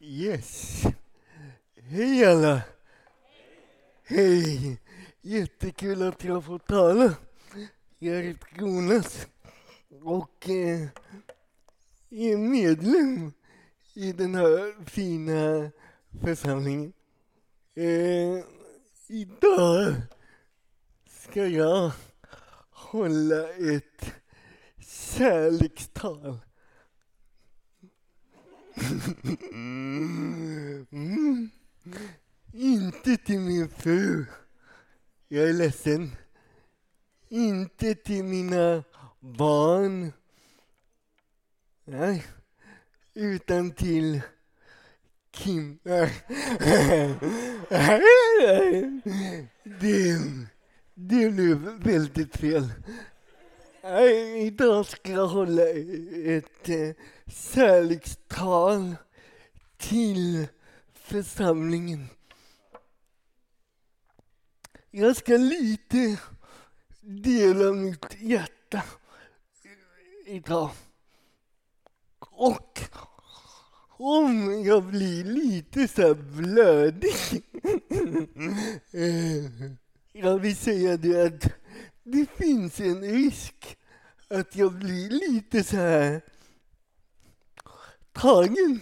Yes. Hej alla! Hej! Jättekul att jag får tala. Jag heter Jonas och eh, är medlem i den här fina församlingen. Eh, idag ska jag hålla ett kärlekstal. Mm. Inte till min fru. Jag är ledsen. Inte till mina barn. Nej. Utan till Kim. Det, det blev väldigt fel. Idag ska jag hålla ett eh, kärlekstal till församlingen. Jag ska lite dela mitt hjärta idag. Och om jag blir lite så här blödig. Eh, jag vill säga det att det finns en risk att jag blir lite så här tagen.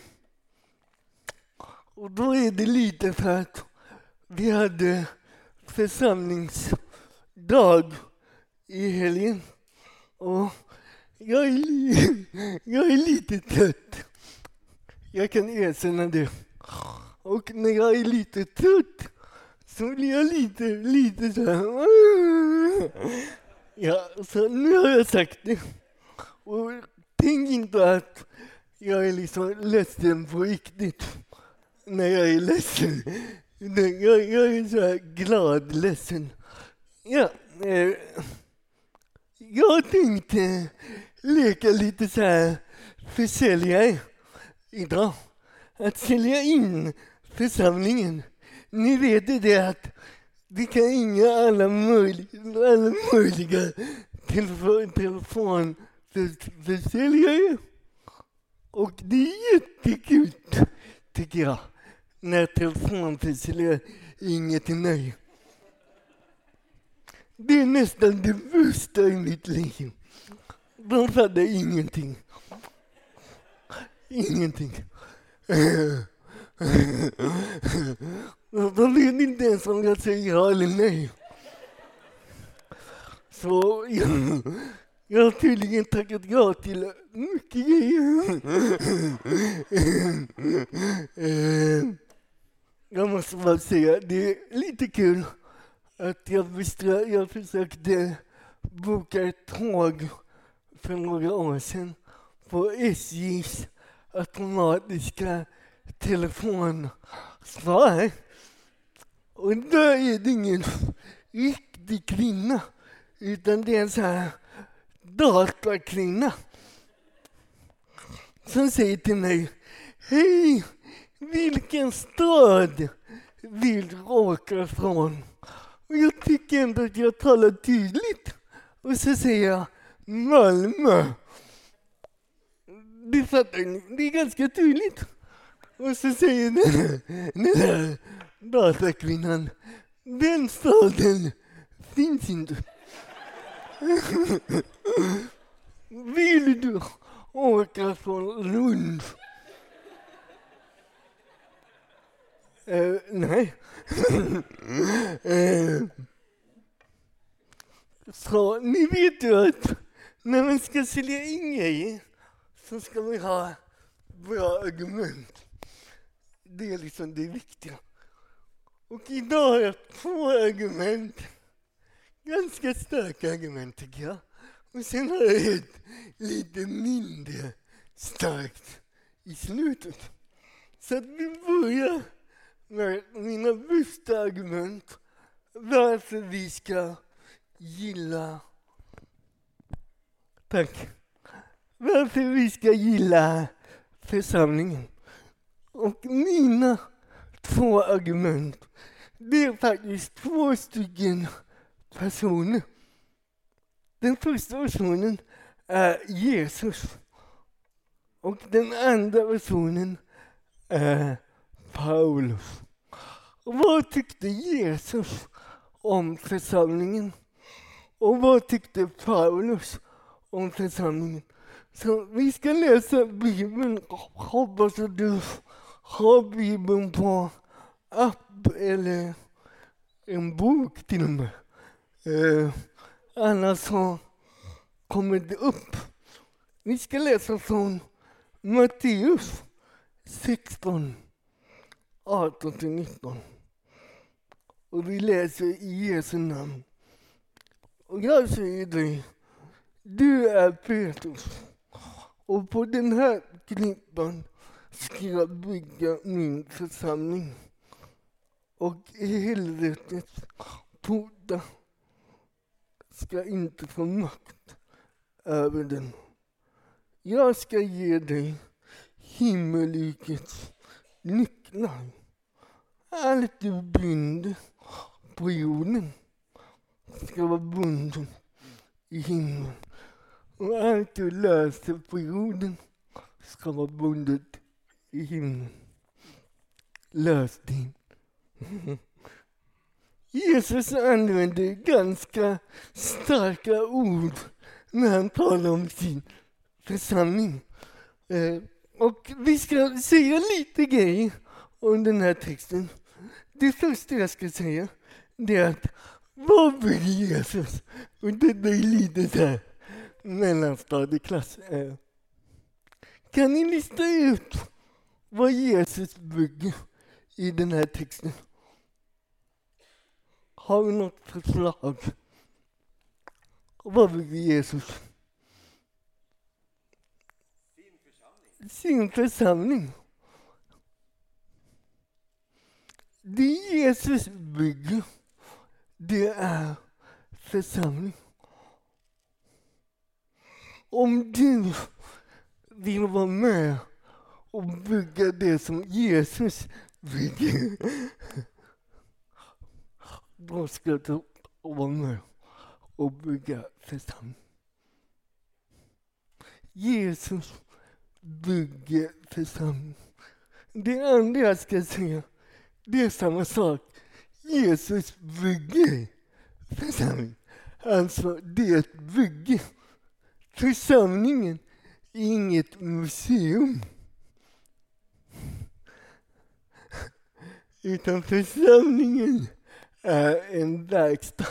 Och då är det lite för att vi hade församlingsdag i helgen. Och jag är, li- jag är lite trött. Jag kan erkänna det. Och när jag är lite trött så blir jag lite, lite så här. Ja, så nu har jag sagt det. Och tänk inte att jag är liksom ledsen på riktigt när jag är ledsen. Jag, jag är så här glad ledsen. Ja, eh, jag tänkte leka lite så här försäljare idag. Att sälja in församlingen. Ni vet det att vi kan ringa alla möjliga, alla möjliga telefon, telefonförsäljare. Och det är jättekul, tycker jag, när telefonförsäljare ringer till mig. Det är nästan det värsta i mitt liv. De fattar ingenting. Ingenting. De vet inte ens om jag säger ja eller nej. Så jag, jag har tydligen tackat ja till mycket grejer. Jag måste bara säga, det är lite kul att jag, visste, jag försökte boka ett tåg för några år sedan på SJs automatiska telefonsvar. Och då är det ingen riktig kvinna, utan det är en sån här datakvinna som säger till mig, hej, vilken stad vill du åka från? Och jag tycker ändå att jag talar tydligt. Och så säger jag Malmö. Det fattar ni, det är ganska tydligt. Och så säger den, den där datakvinnan, den staden finns inte. Vill du åka från Lund? Eh, nej. eh, så ni vet ju att när man ska sälja in grejer så ska man ha bra argument. Det är liksom det viktiga. Och idag har jag två argument. Ganska starka argument tycker jag. Och sen har jag ett lite mindre starkt i slutet. Så att vi börjar med mina bästa argument varför vi ska gilla... Tack. Varför vi ska gilla församlingen. Och mina två argument, det är faktiskt två stycken personer. Den första personen är Jesus. Och den andra personen är Paulus. Och vad tyckte Jesus om församlingen? Och vad tyckte Paulus om församlingen? Så vi ska läsa Bibeln. Hoppas att du har Bibeln på app eller en bok till och med. Eh, annars så kommer det upp. Vi ska läsa från Matteus 16, 18-19. Och vi läser i Jesu namn. Och jag säger dig, du är Petrus. Och på den här klippan ska jag bygga min församling. Och helvetets portar ska inte få makt över den. Jag ska ge dig himmelrikets nycklar. Allt du binder på jorden ska vara bundet i himlen. Och allt du löser på jorden ska vara bundet i himlen. Lös din. Jesus använder ganska starka ord när han talar om sin församling. Eh, och vi ska säga lite grejer om den här texten. Det första jag ska säga det är att vad vill Jesus? Och det är lite så här mellanstadieklass. Eh. Kan ni lista ut vad Jesus bygger i den här texten? Har vi något förslag? Vad vill Jesus? Sin församling. Det Jesus bygger, det är församling. Om du vill vara med och bygga det som Jesus bygger, då ska du vara med och bygga församling. Jesus bygger församling. Det andra jag ska säga, det är samma sak. Jesus bygger församling. Alltså, det är ett bygge. Församlingen är inget museum. Utan församlingen är en verkstad.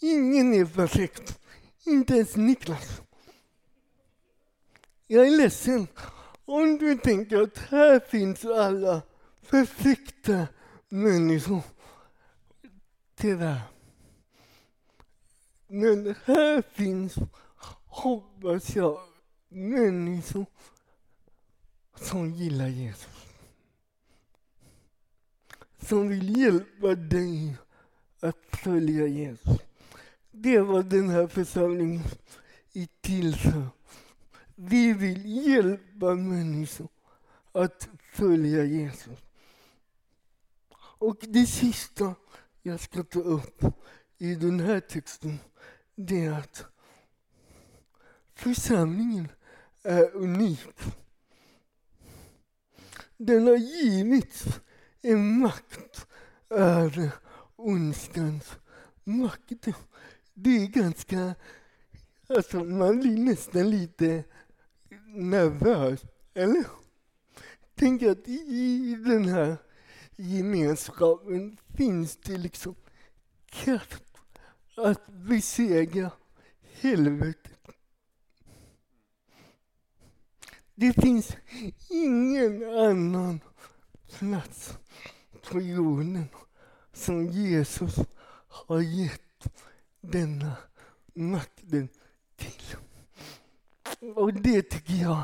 Ingen är perfekt. Inte ens Niklas. Jag är ledsen om du tänker att här finns alla perfekta människor. Tyvärr. Men här finns, hoppas jag, människor som gillar Jesus. Som vill hjälpa dig att följa Jesus. Det är vad den här församlingen är till för. Vi vill hjälpa människor att följa Jesus. Och det sista jag ska ta upp i den här texten, det är att församlingen är unik. Den har givits en makt över ondskans makt. Det är ganska, alltså man blir nästan lite nervös, eller? Tänk att i den här gemenskapen finns det liksom kraft att besegra helvetet. Det finns ingen annan plats på jorden som Jesus har gett denna makten till. Och det tycker jag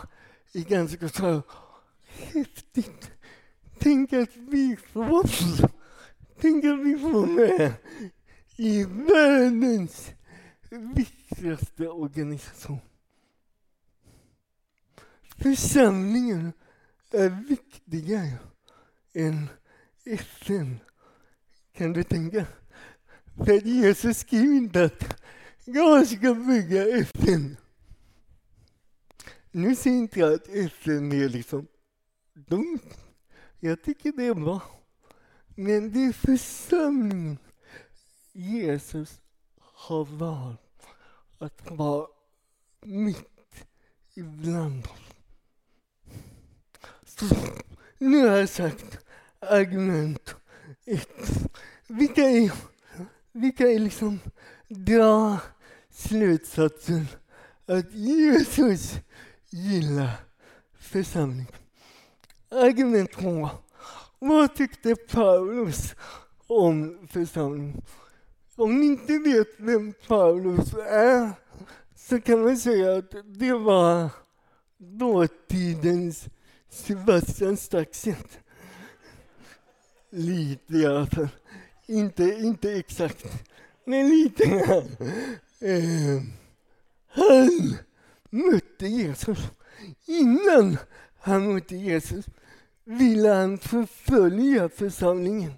är ganska så häftigt. Tänk att vi får, tänk att vi får med i världens viktigaste organisation. Församlingen är viktigare en FN. Kan du tänka? För Jesus skriver inte att jag ska bygga FN. Nu säger inte jag att FN är liksom dumt. Jag tycker det är bra. Men det är församlingen Jesus har valt att vara mitt ibland oss. Så nu har jag sagt argument ett. Vi kan ju, vi kan ju liksom dra slutsatsen att Jesus gillar församling. Argument två. Vad tyckte Paulus om församling? Om ni inte vet vem Paulus är så kan man säga att det var dåtidens Sebastian Staxet. Lite i alla fall. Inte, inte exakt, men lite grann. Eh, han mötte Jesus. Innan han mötte Jesus ville han förfölja församlingen.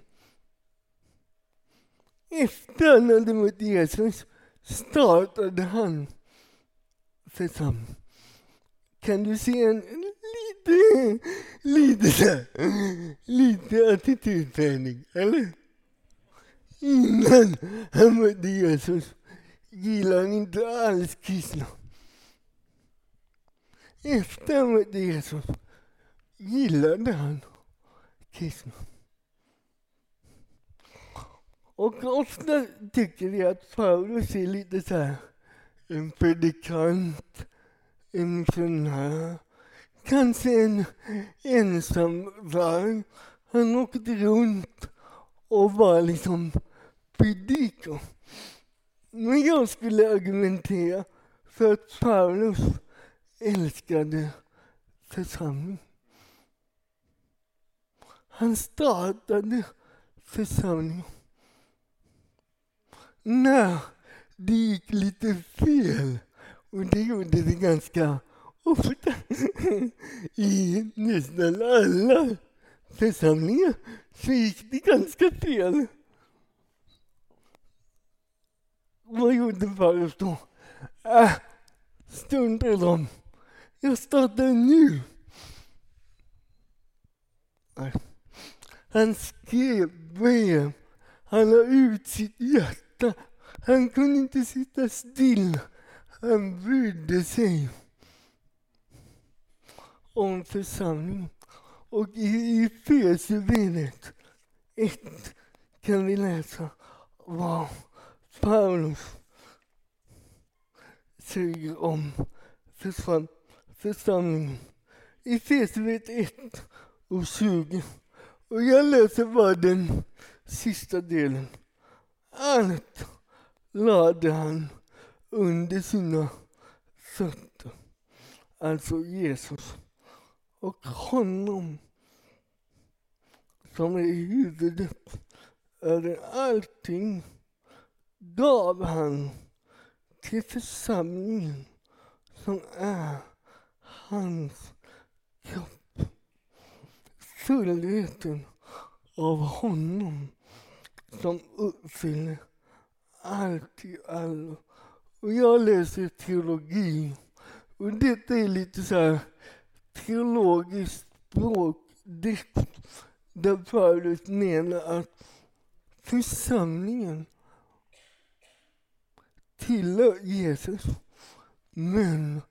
Efter han hade mött Jesus startade han församlingen. Kan du se en lite, lite, lite attitydträning, eller? Innan han mötte Jesus gillade han inte alls kristna. Efter han mötte Jesus gillade han kristna. Och ofta tycker vi att Paulus är lite så här en predikant, en missionär, kanske en ensam varg. Han åkte runt och var liksom predikor. Men jag skulle argumentera för att Paulus älskade församling. Han startade församlingen. När det gick lite fel, och det gjorde det ganska ofta i nästan alla församlingar, så gick det ganska fel. Vad gjorde Paulus då? Äh, struntade i dem. Jag startar nu. Han skrev brev. Han la ut sitt hjärta. Han kunde inte sitta still. Han brydde sig om församlingen. Och i Efesierbrevet 1 kan vi läsa vad Paulus säger om församlingen. I Efesierbrevet 1 och 20. Och jag läser bara den sista delen. Allt lade han under sina fötter. Alltså Jesus. Och honom som är huvudet över allting gav han till församlingen som är hans kropp. Fullheten av honom som uppfyller allt i allo. Och jag läser teologi och detta är lite så här teologiskt språkdikt där Paulus menar att församlingen tillhör Jesus. Men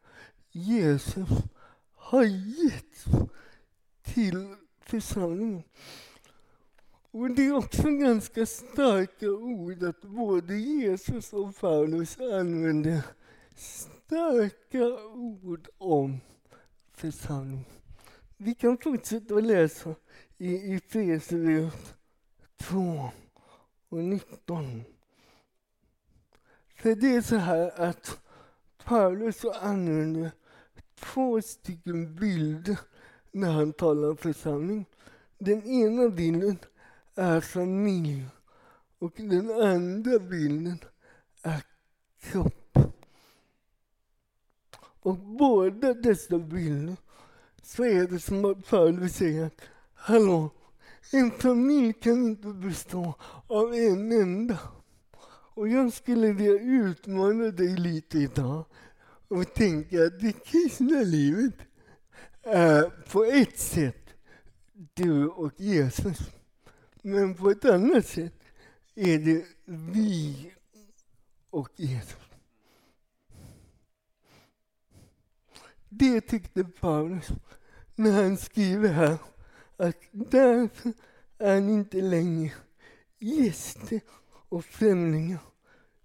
Jesus har gett till församlingen. Och det är också ganska starka ord att både Jesus och Paulus använder starka ord om församling. Vi kan fortsätta att läsa i Efesierbrevet 2 och 19. För det är så här att Paulus använder två stycken bilder när han talar om församling. Den ena bilden är familj och den andra bilden är kropp. Och båda dessa bilder så är det som att Paulus säger att hallå, en familj kan inte bestå av en enda. Och jag skulle vilja utmana dig lite idag och tänka att det kristna livet är på ett sätt du och Jesus. Men på ett annat sätt är det vi och Jesus. Det tyckte Paulus när han skriver här att därför är ni inte längre gäster och främlingar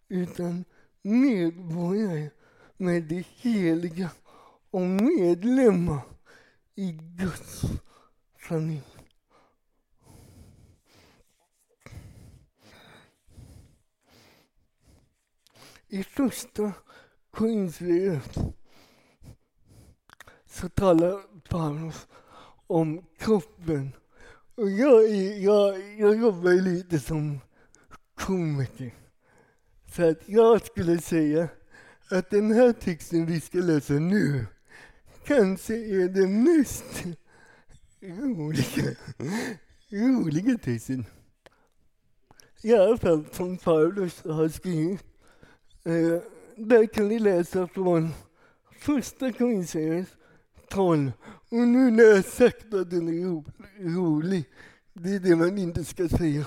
utan medborgare med det heliga och medlemmar i Guds familj. I första Korinthierbrevet så talar Paulus om kroppen. Och jag, jag, jag jobbar lite som komiker. Så att jag skulle säga att den här texten vi ska läsa nu kanske är den mest roliga, roliga texten. I alla fall som Paulus har skrivit. Eh, där kan ni läsa från första Korinthierbrevet 12. Och nu när jag sagt att den är ro, rolig, det är det man inte ska säga.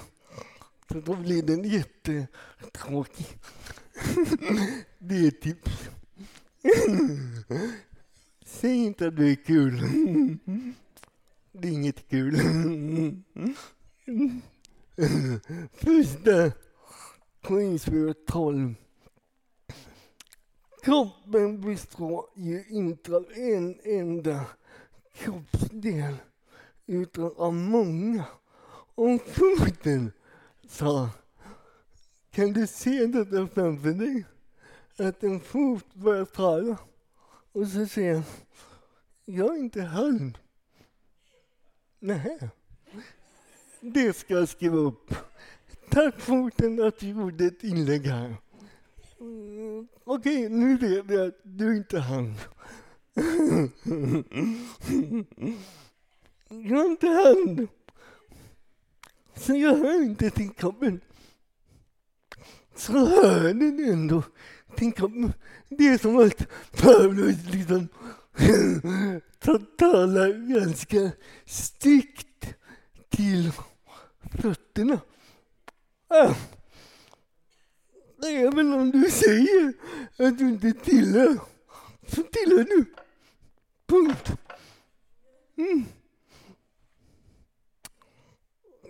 För då blir den jättetråkig. det är ett typ- tips. Säg inte att det är kul. Det är inget kul. Första Korinthierbrevet 12. Kroppen består ju inte av en enda kroppsdel utan av många. Om foten sa kan du se detta framför dig? Att en fot börjar tala och så säger han jag är inte hand. Nej. Det ska jag skriva upp. Tack foten att du gjorde ett inlägg här. Mm, Okej, okay, nu vet jag att du inte han. jag har inte hand. Så jag hör inte till kroppen. Så hör den ändå till kroppen. Det är som att Paulus liksom talar ganska strikt till fötterna. Ah. Även om du säger att du inte tillhör, så tillhör du. Punkt. Mm.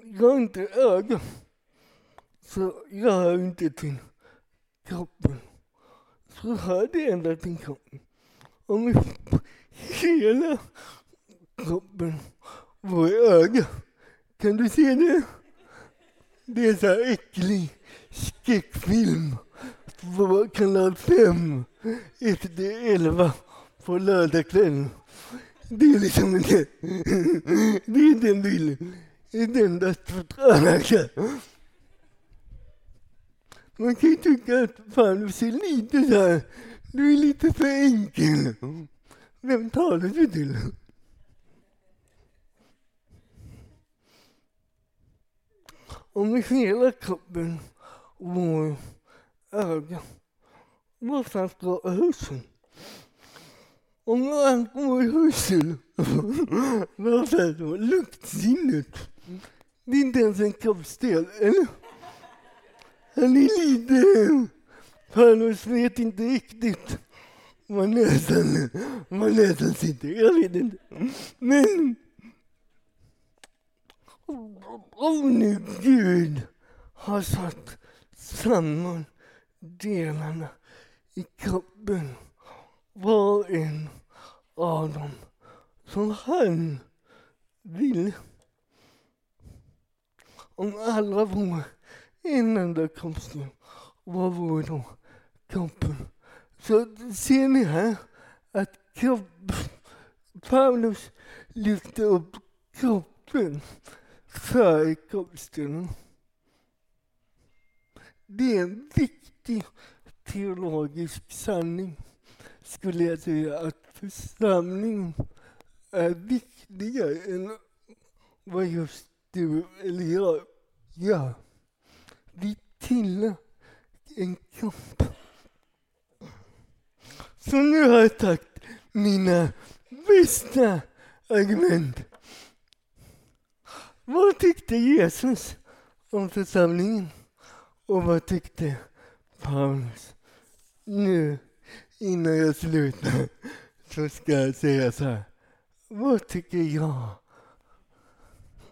Jag har inte öga, så jag hör inte till kroppen. Så hör det ända till kroppen. Om hela kroppen var öga, kan du se det? Det är så här äckligt skräckfilm på kanal 5 efter 11 på lördagskvällen. Det är liksom inte, det är den bilden. Det är den där förtränade. Man kan ju tycka att fan du ser lite så här, du är lite för enkel. Vem talar du till? Om vi hela kroppen vår öga. Någonstans går Och Om allt går i hörseln, någonstans går luktsinnet. Det är inte ens en kroppsdel, eller? Han är lite... Panos vet inte riktigt var näsan, var näsan sitter. Jag vet inte. Men om nu Gud har satt samman delarna i kroppen, var och en av dem, som han ville. Om alla vore en enda kroppsdel, vad vore då kroppen? Så ser ni här att kropp, Paulus lyfter upp kroppen för kroppsdelen. Det är en viktig teologisk sanning, skulle jag säga, att församlingen är viktigare än vad just du eller jag gör. Vi tillhör en kropp. Så nu har jag tagit mina bästa argument. Vad tyckte Jesus om församlingen? Och vad tyckte Paulus? Nu, innan jag slutar, så ska jag säga så här. Vad tycker jag?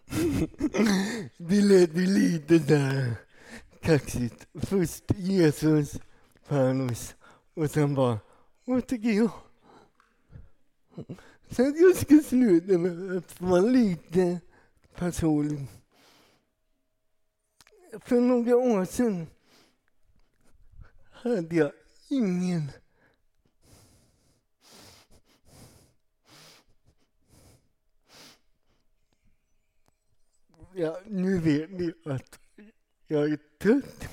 Det lät ju lite där kaxigt. Först Jesus, Paulus och sen bara, vad tycker jag? Så att jag ska sluta med att vara lite personlig. För några år sedan hade jag ingen Ja, nu vet ni att jag är trött.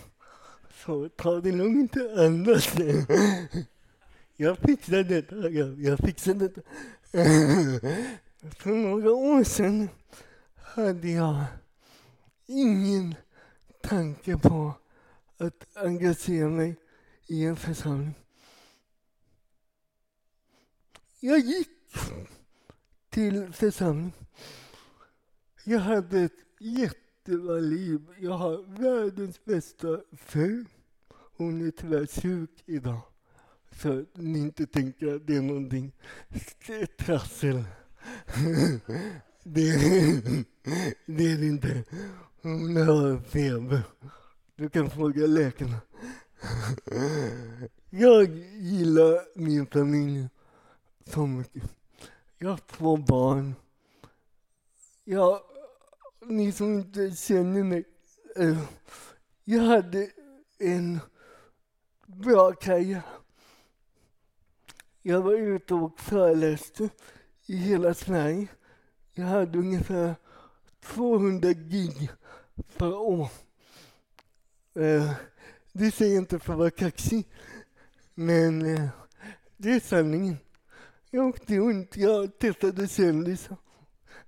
Så ta det lugnt och andas. Jag fixar detta. Jag, jag fixar detta. För några år sedan hade jag ingen tanke på att engagera mig i en församling. Jag gick till församling. Jag hade ett jättebra liv. Jag har världens bästa fru. Hon är tyvärr sjuk idag. Så ni inte tänker att det är någonting trassel. Det, det är det inte. Nu har feber. Du kan fråga läkarna. Jag gillar min familj så mycket. Jag har två barn. Jag, ni som inte känner mig. Eh, jag hade en bra karriär. Jag var ute och föreläste i hela Sverige. Jag hade ungefär 200 gig för, åh, Eh, det säger jag inte för att vara kaxig, men eh, det är sanningen. Jag åkte runt, jag testade kändisar.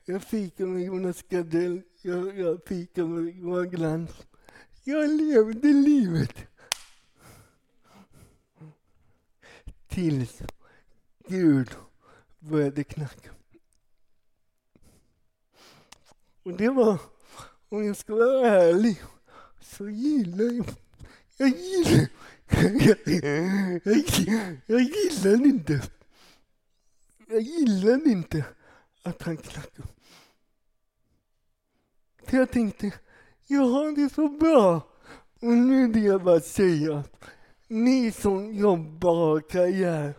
Jag fikade med Jonas Gardell, jag, jag fikade med Johan Glans. Jag levde livet. Tills Gud började knacka. Och det var, om jag ska vara ärlig, så gillar jag, jag gillar, jag, jag, jag gillar inte, jag gillar inte att han knackar. För jag tänkte, jag har det så bra. Och nu vill jag bara säga att ni som jobbar och har karriär,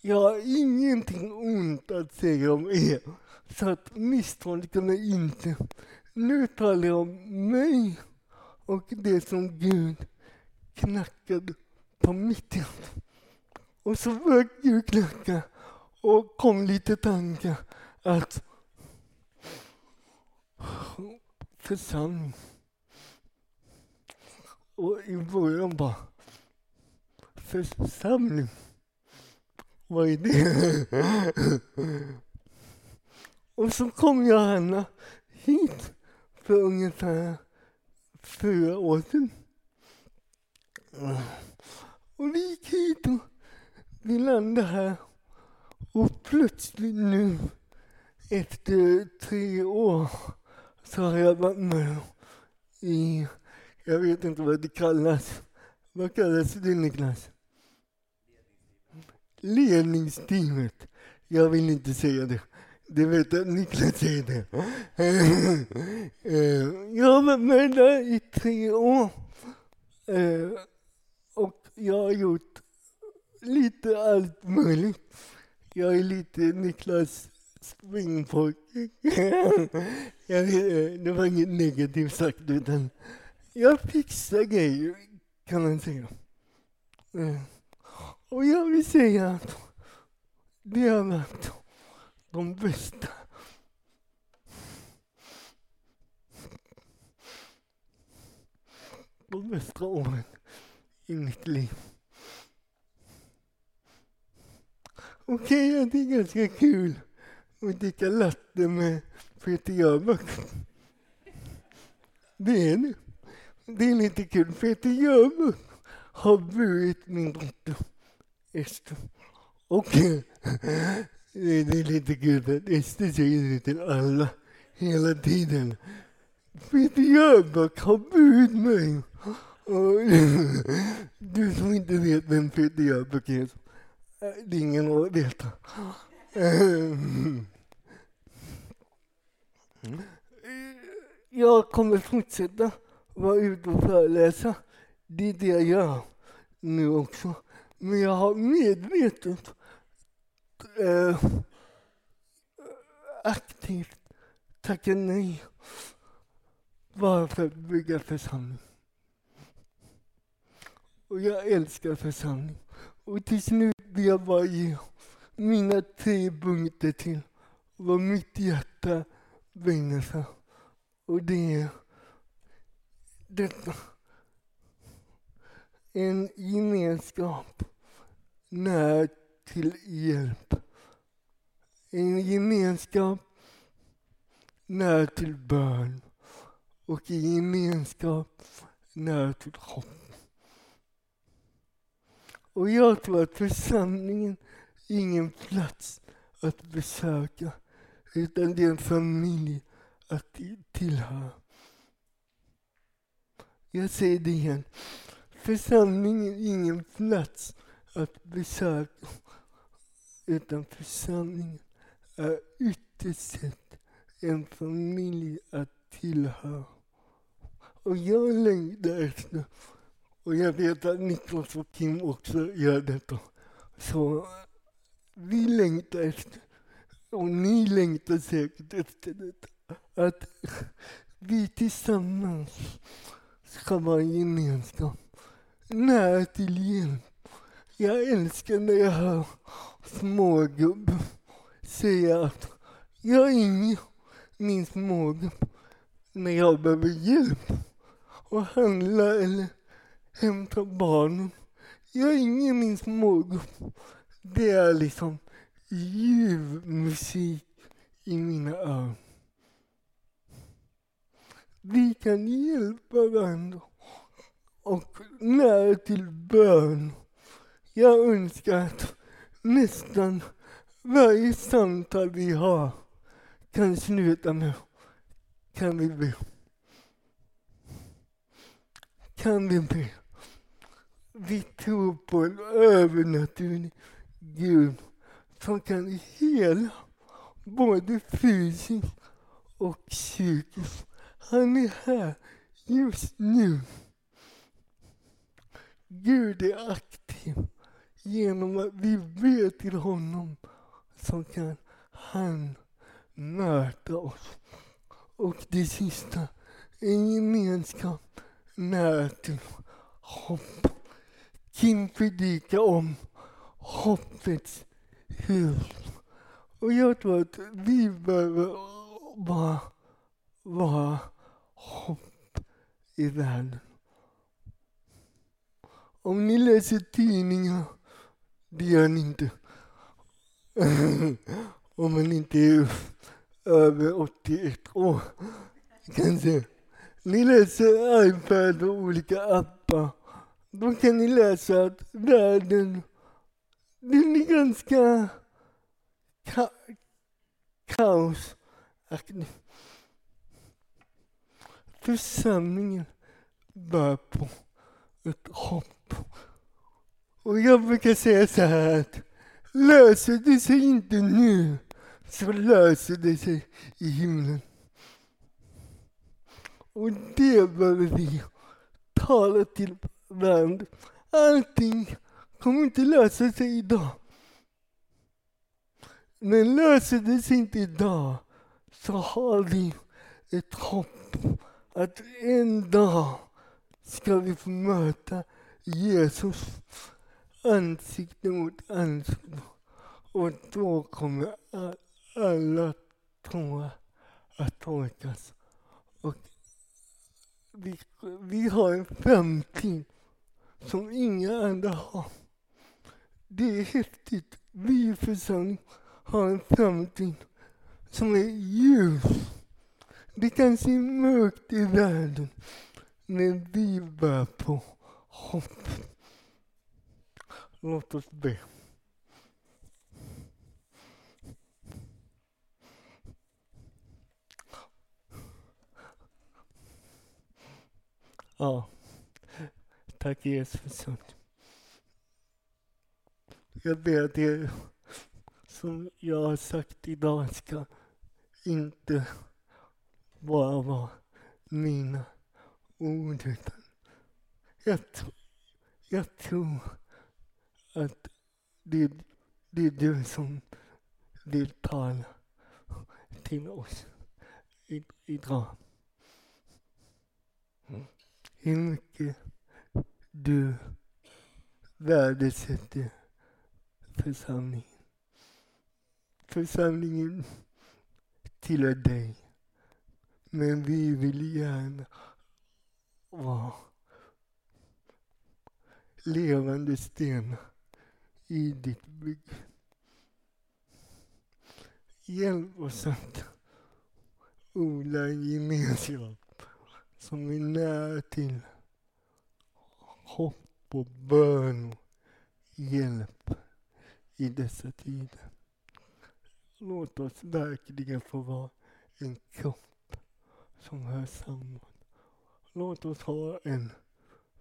jag har ingenting ont att säga om er. Så att misstolka mig inte. Nu talar jag om mig och det som Gud knackade på mitt hjärta. Och så började Gud knacka och kom lite tankar att församling. Och i början bara, församling, vad är det? Och så kom Johanna hit för ungefär fyra år sedan. Och vi gick hit och vi landade här. Och plötsligt nu, efter tre år, så har jag varit med i, jag vet inte vad det kallas. Vad kallas det Niklas? Ledningsteamet. Jag vill inte säga det. Det vet jag, Niklas säger det. Eh, jag har varit med där i tre år. Eh, och jag har gjort lite allt möjligt. Jag är lite Niklas springpojke. Eh, det var inget negativt sagt, utan jag fixar grejer, kan man säga. Och jag vill säga att det har varit de bästa. De bästa åren i mitt liv. Okej, okay, det är ganska kul att dricka latte med Peter Jöback. Det är det. Det är lite kul. Peter Jöback har burit min dotter Ester. Och det är lite kul för att Ester säger det till alla hela tiden. Peter Jöback har burit mig. Du som inte vet vem Peter Jöback är, eh, det är ingen att veta. Eh, jag kommer fortsätta vara ute och föreläsa. Det är det jag gör nu också. Men jag har medvetet eh, aktivt tacka nej bara för att bygga församling. Och jag älskar församling. Och till slut vill jag bara ge mina tre punkter till vad mitt hjärta brinner för. Och det är detta. En gemenskap när till hjälp. En gemenskap nära till bön och en gemenskap nära till hopp. Och jag tror att församlingen är ingen plats att besöka, utan det är en familj att tillhöra. Jag säger det igen. Församlingen är ingen plats att besöka, utan församlingen är ytterst sett en familj att tillhöra. Och jag längtar efter och jag vet att Niklas och Kim också gör detta. Så vi längtar efter, och ni längtar säkert efter detta, att vi tillsammans ska vara en gemenskap. Nära till hjälp. Jag älskar när jag hör smågubbar säga att jag ringer min smågubb när jag behöver hjälp och handla eller hämta barnen. Jag ringer min smågrupp. Det är liksom ljuv musik i mina öron. Vi kan hjälpa varandra och nära till bön. Jag önskar att nästan varje samtal vi har kan sluta med kan vi be. Kan vi be. Vi tror på en övernaturlig Gud som kan hela både fysiskt och psykiskt. Han är här just nu. Gud är aktiv genom att vi ber till honom så kan han möta oss. Och det sista, är gemenskap nära till hopp. Kim predikar om hoppets hus. Och jag tror att vi behöver bara vara hopp i världen. Om ni läser tidningar, det gör ni inte. Om man inte är över 81 år, kanske. Ni läser iPad och olika appar. Då kan ni läsa att världen, den är ganska ka kaosaktig. Församlingen bär på ett hopp. Och jag brukar säga så här att löser det sig inte nu så löser det sig i himlen. Och det behöver vi tala till varandra. Allting kommer inte lösa sig idag. Men löser det sig inte idag så har vi ett hopp att en dag ska vi få möta Jesus ansikte mot ansikte. Och då kommer alla tårar att torkas. Och vi, vi har en framtid som inga andra har. Det är häftigt. Vi i församlingen har en framtid som är ljus. Det kan se mörkt i världen, men vi bär på hopp. Låt oss be. Ja. Tack Jesus. Jag ber att det som jag har sagt idag ska inte bara vara mina ord utan jag, jag tror att det, det är du som vill tala till oss idag. Hur mycket du värdesätter församlingen. Församlingen tillhör dig. Men vi vill gärna vara levande stenar i ditt bygge. Hjälp oss att odla en gemenskap som är nära till hopp och bön och hjälp i dessa tider. Låt oss verkligen få vara en kropp som hör samman. Låt oss ha en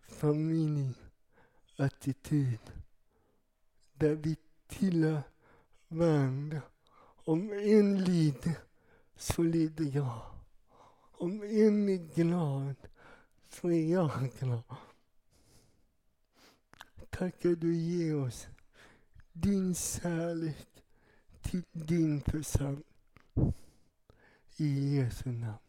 familjeattityd där vi tillhör varandra. Om en lider så lider jag. Om en är glad så är jag glad. Tack att du ger oss din kärlek till din församling. I Jesu namn.